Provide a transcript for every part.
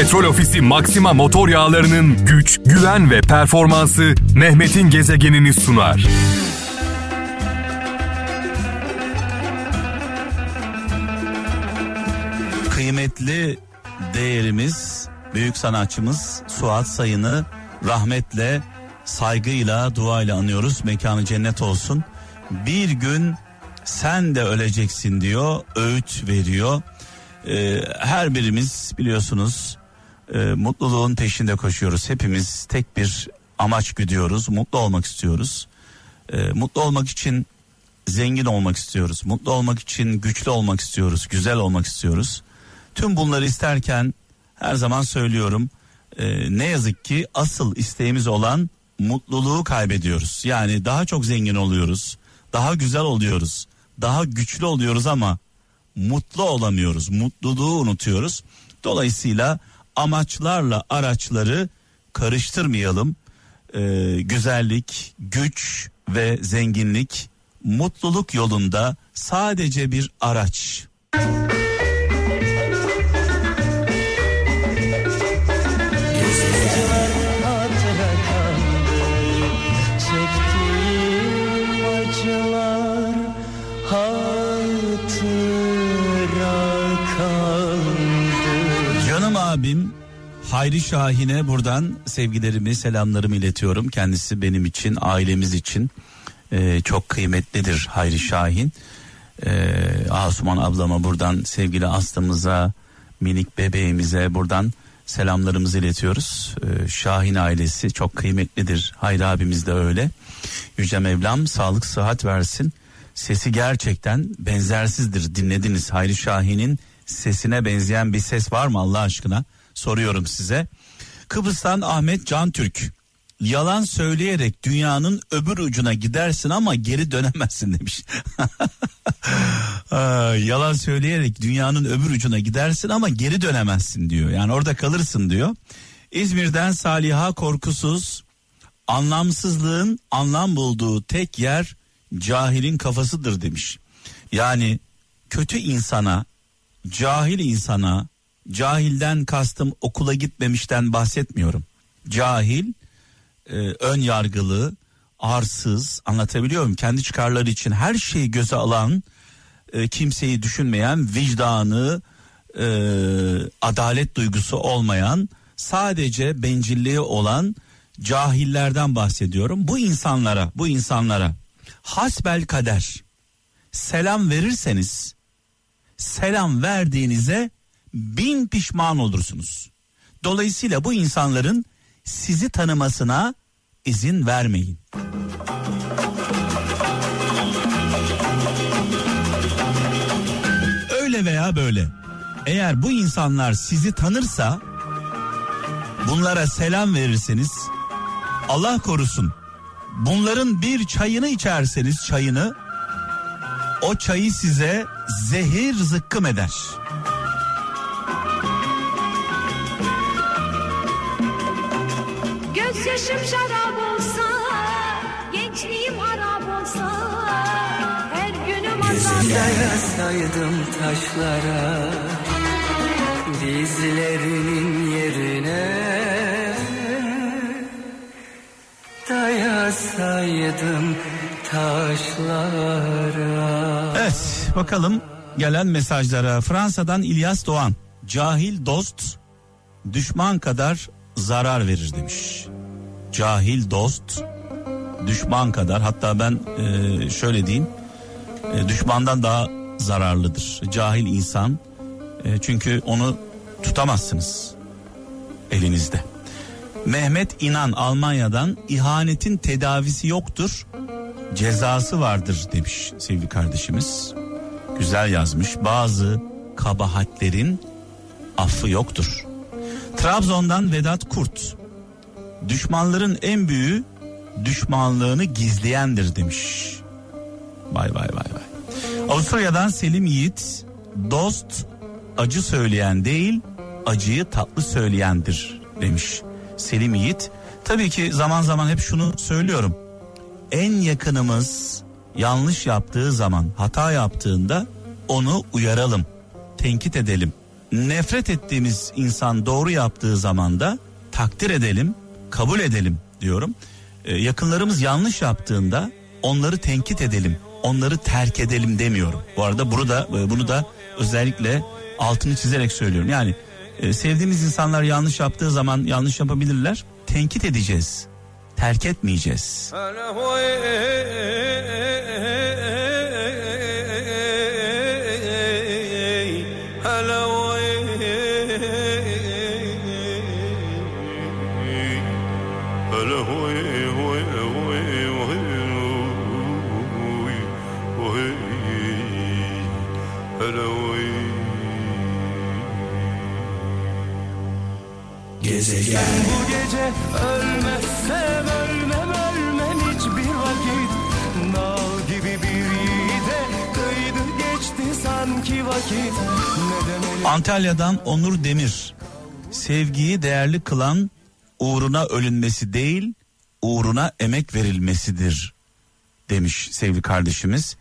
Petrol Ofisi Maxima motor yağlarının güç, güven ve performansı Mehmet'in gezegenini sunar. Kıymetli değerimiz, büyük sanatçımız Suat Sayın'ı rahmetle, saygıyla, duayla anıyoruz. Mekanı cennet olsun. Bir gün sen de öleceksin diyor, öğüt veriyor. Ee, her birimiz biliyorsunuz e, mutluluğun peşinde koşuyoruz. Hepimiz tek bir amaç güdüyoruz. Mutlu olmak istiyoruz. E, mutlu olmak için zengin olmak istiyoruz. Mutlu olmak için güçlü olmak istiyoruz. Güzel olmak istiyoruz. Tüm bunları isterken her zaman söylüyorum. e, ne yazık ki asıl isteğimiz olan mutluluğu kaybediyoruz. Yani daha çok zengin oluyoruz. Daha güzel oluyoruz. Daha güçlü oluyoruz ama mutlu olamıyoruz. Mutluluğu unutuyoruz. Dolayısıyla amaçlarla araçları karıştırmayalım. Ee, güzellik, güç ve zenginlik mutluluk yolunda sadece bir araç. hatıra kaldı abim Hayri Şahin'e buradan sevgilerimi, selamlarımı iletiyorum. Kendisi benim için, ailemiz için e, çok kıymetlidir Hayri Şahin. E, Asuman ablama buradan sevgili Aslı'mıza, minik bebeğimize buradan selamlarımızı iletiyoruz. E, Şahin ailesi çok kıymetlidir. Hayri abimiz de öyle. Yüce Mevlam sağlık sıhhat versin. Sesi gerçekten benzersizdir. Dinlediniz Hayri Şahin'in sesine benzeyen bir ses var mı Allah aşkına? Soruyorum size. Kıbrıs'tan Ahmet Can Türk. Yalan söyleyerek dünyanın öbür ucuna gidersin ama geri dönemezsin demiş. Aa, yalan söyleyerek dünyanın öbür ucuna gidersin ama geri dönemezsin diyor. Yani orada kalırsın diyor. İzmir'den Saliha Korkusuz anlamsızlığın anlam bulduğu tek yer cahilin kafasıdır demiş. Yani kötü insana, cahil insana, cahilden kastım okula gitmemişten bahsetmiyorum. Cahil, e, ön yargılı, arsız, anlatabiliyor muyum? Kendi çıkarları için her şeyi göze alan, e, kimseyi düşünmeyen, vicdanı, e, adalet duygusu olmayan, sadece bencilliği olan cahillerden bahsediyorum. Bu insanlara, bu insanlara hasbel kader selam verirseniz selam verdiğinize bin pişman olursunuz. Dolayısıyla bu insanların sizi tanımasına izin vermeyin. Öyle veya böyle. Eğer bu insanlar sizi tanırsa bunlara selam verirseniz Allah korusun bunların bir çayını içerseniz çayını o çayı size zehir zıkkım eder. Gözyaşım şarap olsa, gençliğim harap olsa, her günüm azap. Dayasaydım taşlara Dizlerinin yerine Dayasaydım taşlara Evet bakalım gelen mesajlara. Fransa'dan İlyas Doğan. Cahil dost düşman kadar zarar verir demiş. Cahil dost düşman kadar hatta ben e, şöyle diyeyim e, düşmandan daha zararlıdır. Cahil insan e, çünkü onu tutamazsınız elinizde. Mehmet İnan Almanya'dan ihanetin tedavisi yoktur cezası vardır demiş sevgili kardeşimiz. Güzel yazmış. Bazı kabahatlerin affı yoktur. Trabzon'dan Vedat Kurt. Düşmanların en büyüğü düşmanlığını gizleyendir demiş. Vay vay vay vay. Avusturya'dan Selim Yiğit. Dost acı söyleyen değil acıyı tatlı söyleyendir demiş Selim Yiğit. Tabii ki zaman zaman hep şunu söylüyorum en yakınımız yanlış yaptığı zaman hata yaptığında onu uyaralım tenkit edelim nefret ettiğimiz insan doğru yaptığı zaman da takdir edelim, kabul edelim diyorum. Ee, yakınlarımız yanlış yaptığında onları tenkit edelim, onları terk edelim demiyorum. Bu arada bunu da bunu da özellikle altını çizerek söylüyorum. Yani e, sevdiğimiz insanlar yanlış yaptığı zaman yanlış yapabilirler. Tenkit edeceğiz. Terk etmeyeceğiz. Bu gece ölmezsem ölmem ölmem hiçbir vakit Nal gibi bir yiğide kıydı geçti sanki vakit Antalya'dan Onur Demir. Sevgiyi değerli kılan uğruna ölünmesi değil, uğruna emek verilmesidir demiş sevgili kardeşimiz.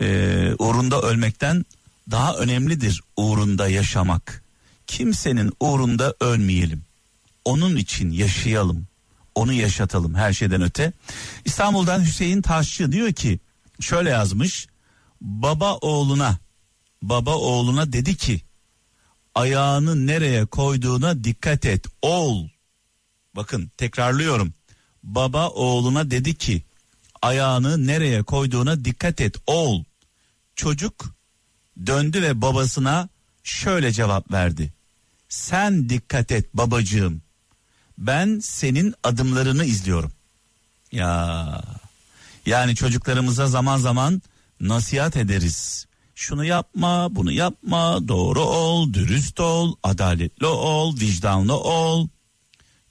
Ee, uğrunda ölmekten daha önemlidir uğrunda yaşamak. Kimsenin uğrunda ölmeyelim. Onun için yaşayalım. Onu yaşatalım her şeyden öte. İstanbul'dan Hüseyin Taşçı diyor ki şöyle yazmış. Baba oğluna baba oğluna dedi ki ayağını nereye koyduğuna dikkat et oğul. Bakın tekrarlıyorum. Baba oğluna dedi ki ayağını nereye koyduğuna dikkat et oğul. Çocuk döndü ve babasına şöyle cevap verdi. Sen dikkat et babacığım. Ben senin adımlarını izliyorum. Ya yani çocuklarımıza zaman zaman nasihat ederiz. Şunu yapma, bunu yapma, doğru ol, dürüst ol, adaletli ol, vicdanlı ol.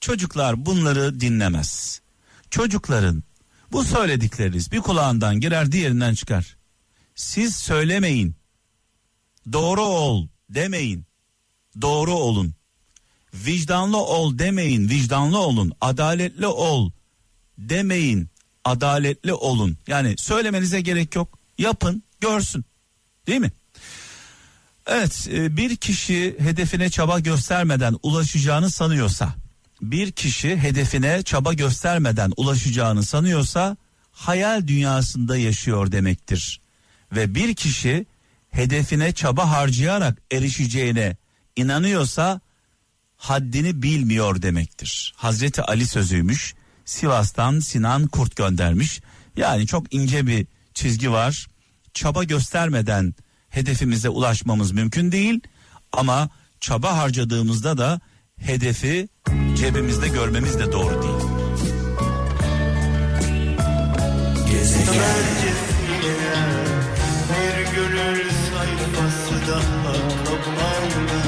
Çocuklar bunları dinlemez. Çocukların bu söyledikleriniz bir kulağından girer diğerinden çıkar. Siz söylemeyin. Doğru ol demeyin. Doğru olun. Vicdanlı ol demeyin. Vicdanlı olun. Adaletli ol demeyin. Adaletli olun. Yani söylemenize gerek yok. Yapın, görsün. Değil mi? Evet, e, bir kişi hedefine çaba göstermeden ulaşacağını sanıyorsa, bir kişi hedefine çaba göstermeden ulaşacağını sanıyorsa hayal dünyasında yaşıyor demektir. Ve bir kişi hedefine çaba harcayarak erişeceğine inanıyorsa haddini bilmiyor demektir. Hazreti Ali sözüymüş. Sivas'tan Sinan Kurt göndermiş. Yani çok ince bir çizgi var. Çaba göstermeden hedefimize ulaşmamız mümkün değil ama çaba harcadığımızda da hedefi cebimizde görmemiz de doğru değil. Bir gönül sayfası daha kapandı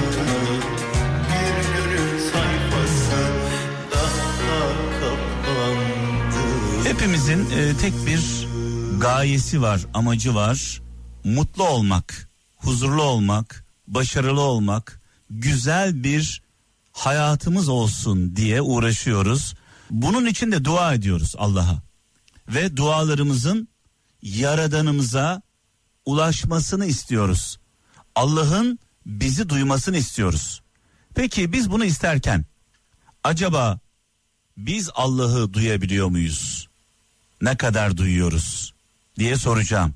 Hepimizin e, tek bir gayesi var, amacı var. Mutlu olmak, huzurlu olmak, başarılı olmak, güzel bir hayatımız olsun diye uğraşıyoruz. Bunun için de dua ediyoruz Allah'a. Ve dualarımızın yaradanımıza ulaşmasını istiyoruz. Allah'ın bizi duymasını istiyoruz. Peki biz bunu isterken acaba biz Allah'ı duyabiliyor muyuz? Ne kadar duyuyoruz diye soracağım.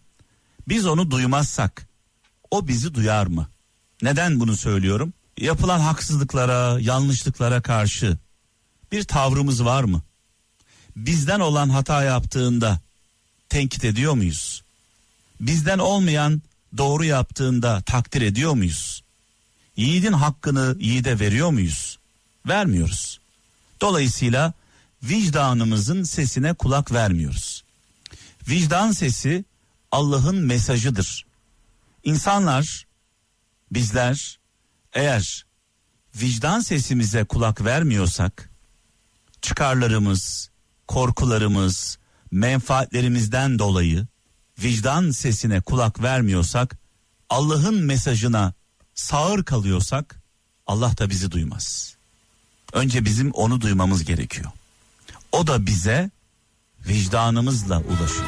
Biz onu duymazsak o bizi duyar mı? Neden bunu söylüyorum? Yapılan haksızlıklara, yanlışlıklara karşı bir tavrımız var mı? Bizden olan hata yaptığında tenkit ediyor muyuz? Bizden olmayan doğru yaptığında takdir ediyor muyuz? Yiğidin hakkını yiğide veriyor muyuz? Vermiyoruz. Dolayısıyla vicdanımızın sesine kulak vermiyoruz. Vicdan sesi Allah'ın mesajıdır. İnsanlar, bizler eğer vicdan sesimize kulak vermiyorsak, çıkarlarımız, korkularımız, menfaatlerimizden dolayı vicdan sesine kulak vermiyorsak, Allah'ın mesajına sağır kalıyorsak, Allah da bizi duymaz. Önce bizim onu duymamız gerekiyor. O da bize vicdanımızla ulaşıyor.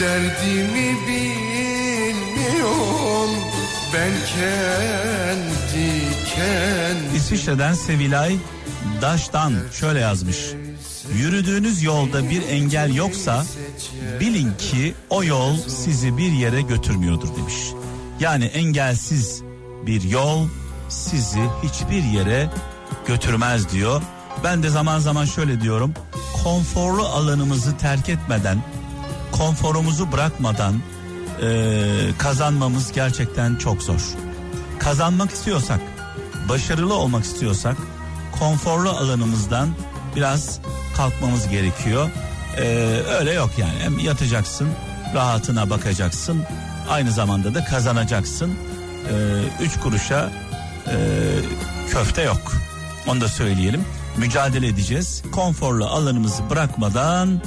Derdimi bilmiyorum ben kendi kendi İsviçre'den Sevilay Daş'tan şöyle yazmış. Yürüdüğünüz yolda bir engel yoksa bilin ki o yol sizi bir yere götürmüyordur demiş. Yani engelsiz bir yol sizi hiçbir yere götürmez diyor. Ben de zaman zaman şöyle diyorum. Konforlu alanımızı terk etmeden, konforumuzu bırakmadan eee, kazanmamız gerçekten çok zor. Kazanmak istiyorsak, başarılı olmak istiyorsak konforlu alanımızdan biraz kalkmamız gerekiyor. Ee, öyle yok yani. Hem yatacaksın, rahatına bakacaksın. Aynı zamanda da kazanacaksın. Ee, üç kuruşa e, köfte yok. Onu da söyleyelim. Mücadele edeceğiz. Konforlu alanımızı bırakmadan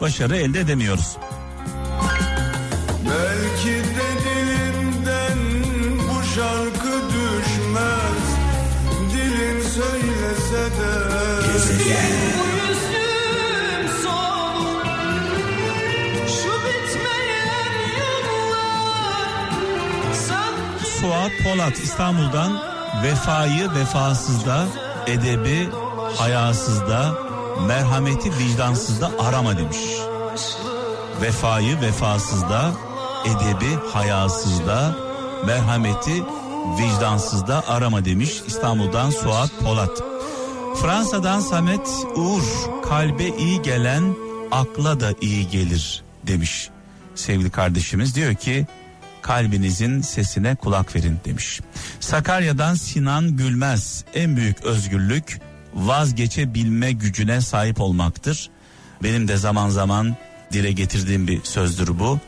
başarı elde edemiyoruz. Belki de dilimden bu şarkı düşmez Dilin söylese de Yüzüm Suat Polat İstanbul'dan vefayı vefasızda, edebi hayasızda, merhameti vicdansızda arama demiş. Vefayı vefasızda, edebi hayasızda, merhameti vicdansızda arama demiş İstanbul'dan Suat Polat. Fransa'dan Samet Uğur kalbe iyi gelen akla da iyi gelir demiş. Sevgili kardeşimiz diyor ki kalbinizin sesine kulak verin demiş. Sakarya'dan Sinan Gülmez en büyük özgürlük vazgeçebilme gücüne sahip olmaktır. Benim de zaman zaman dile getirdiğim bir sözdür bu.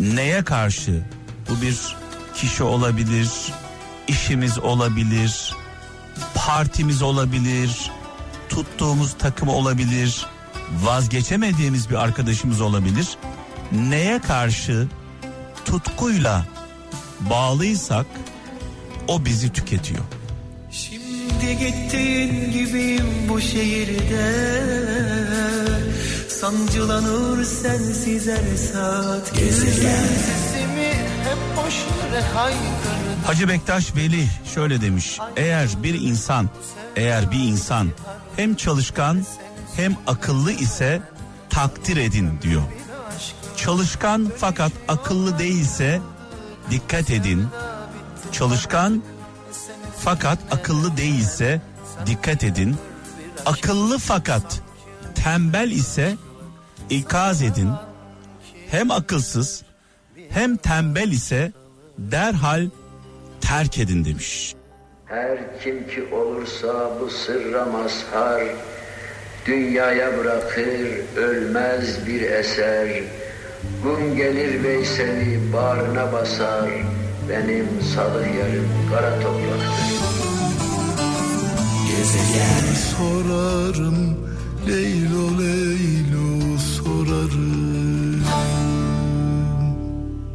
Neye karşı? Bu bir kişi olabilir, işimiz olabilir, partimiz olabilir, tuttuğumuz takım olabilir, vazgeçemediğimiz bir arkadaşımız olabilir. Neye karşı tutkuyla bağlıysak o bizi tüketiyor. Şimdi gittiğin gibiyim bu şehirde Sancılanır sensiz her saat Sesimi hep boş yere haykırdı Hacı Bektaş Veli şöyle demiş. Eğer bir insan, eğer bir insan hem çalışkan hem akıllı ise takdir edin diyor. Çalışkan fakat akıllı değilse dikkat edin. Çalışkan fakat akıllı değilse dikkat edin. Akıllı fakat tembel ise ikaz edin. Hem akılsız hem tembel ise derhal terk edin demiş. Her kim ki olursa bu sırra mazhar, dünyaya bırakır ölmez bir eser. Gün gelir Veysel'i bağrına basar, benim sadık yarım kara topraktır. Sorarım Leylo Leylo sorarım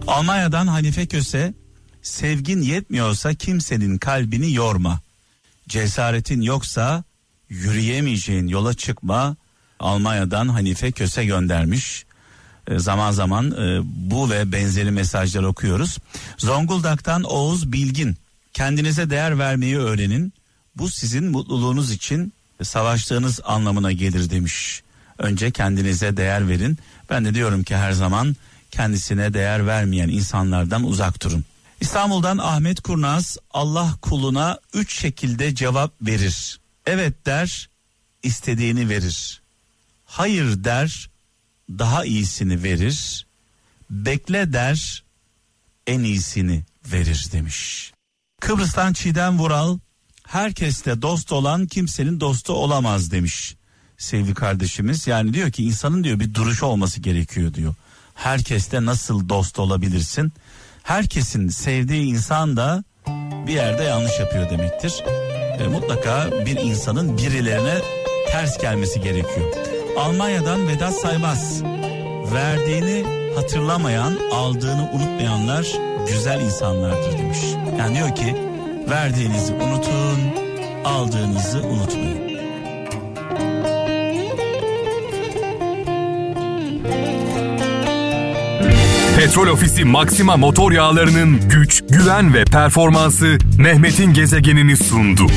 Almanya'dan Hanife Köse sevgin yetmiyorsa kimsenin kalbini yorma. Cesaretin yoksa yürüyemeyeceğin yola çıkma. Almanya'dan Hanife Köse göndermiş. E, zaman zaman e, bu ve benzeri mesajlar okuyoruz. Zonguldak'tan Oğuz Bilgin. Kendinize değer vermeyi öğrenin. Bu sizin mutluluğunuz için savaştığınız anlamına gelir demiş. Önce kendinize değer verin. Ben de diyorum ki her zaman kendisine değer vermeyen insanlardan uzak durun. İstanbul'dan Ahmet Kurnaz Allah kuluna üç şekilde cevap verir. Evet der, istediğini verir. Hayır der, daha iyisini verir. Bekle der, en iyisini verir demiş. Kıbrıs'tan Çiğdem Vural, herkeste dost olan kimsenin dostu olamaz demiş sevgili kardeşimiz. Yani diyor ki insanın diyor bir duruşu olması gerekiyor diyor. Herkeste nasıl dost olabilirsin? Herkesin sevdiği insan da bir yerde yanlış yapıyor demektir. E, mutlaka bir insanın birilerine ters gelmesi gerekiyor. Almanya'dan Vedat Saymaz. Verdiğini hatırlamayan, aldığını unutmayanlar güzel insanlardır demiş. Yani diyor ki verdiğinizi unutun, aldığınızı unutmayın. Petrol Ofisi Maxima motor yağlarının güç, güven ve performansı Mehmet'in gezegenini sundu.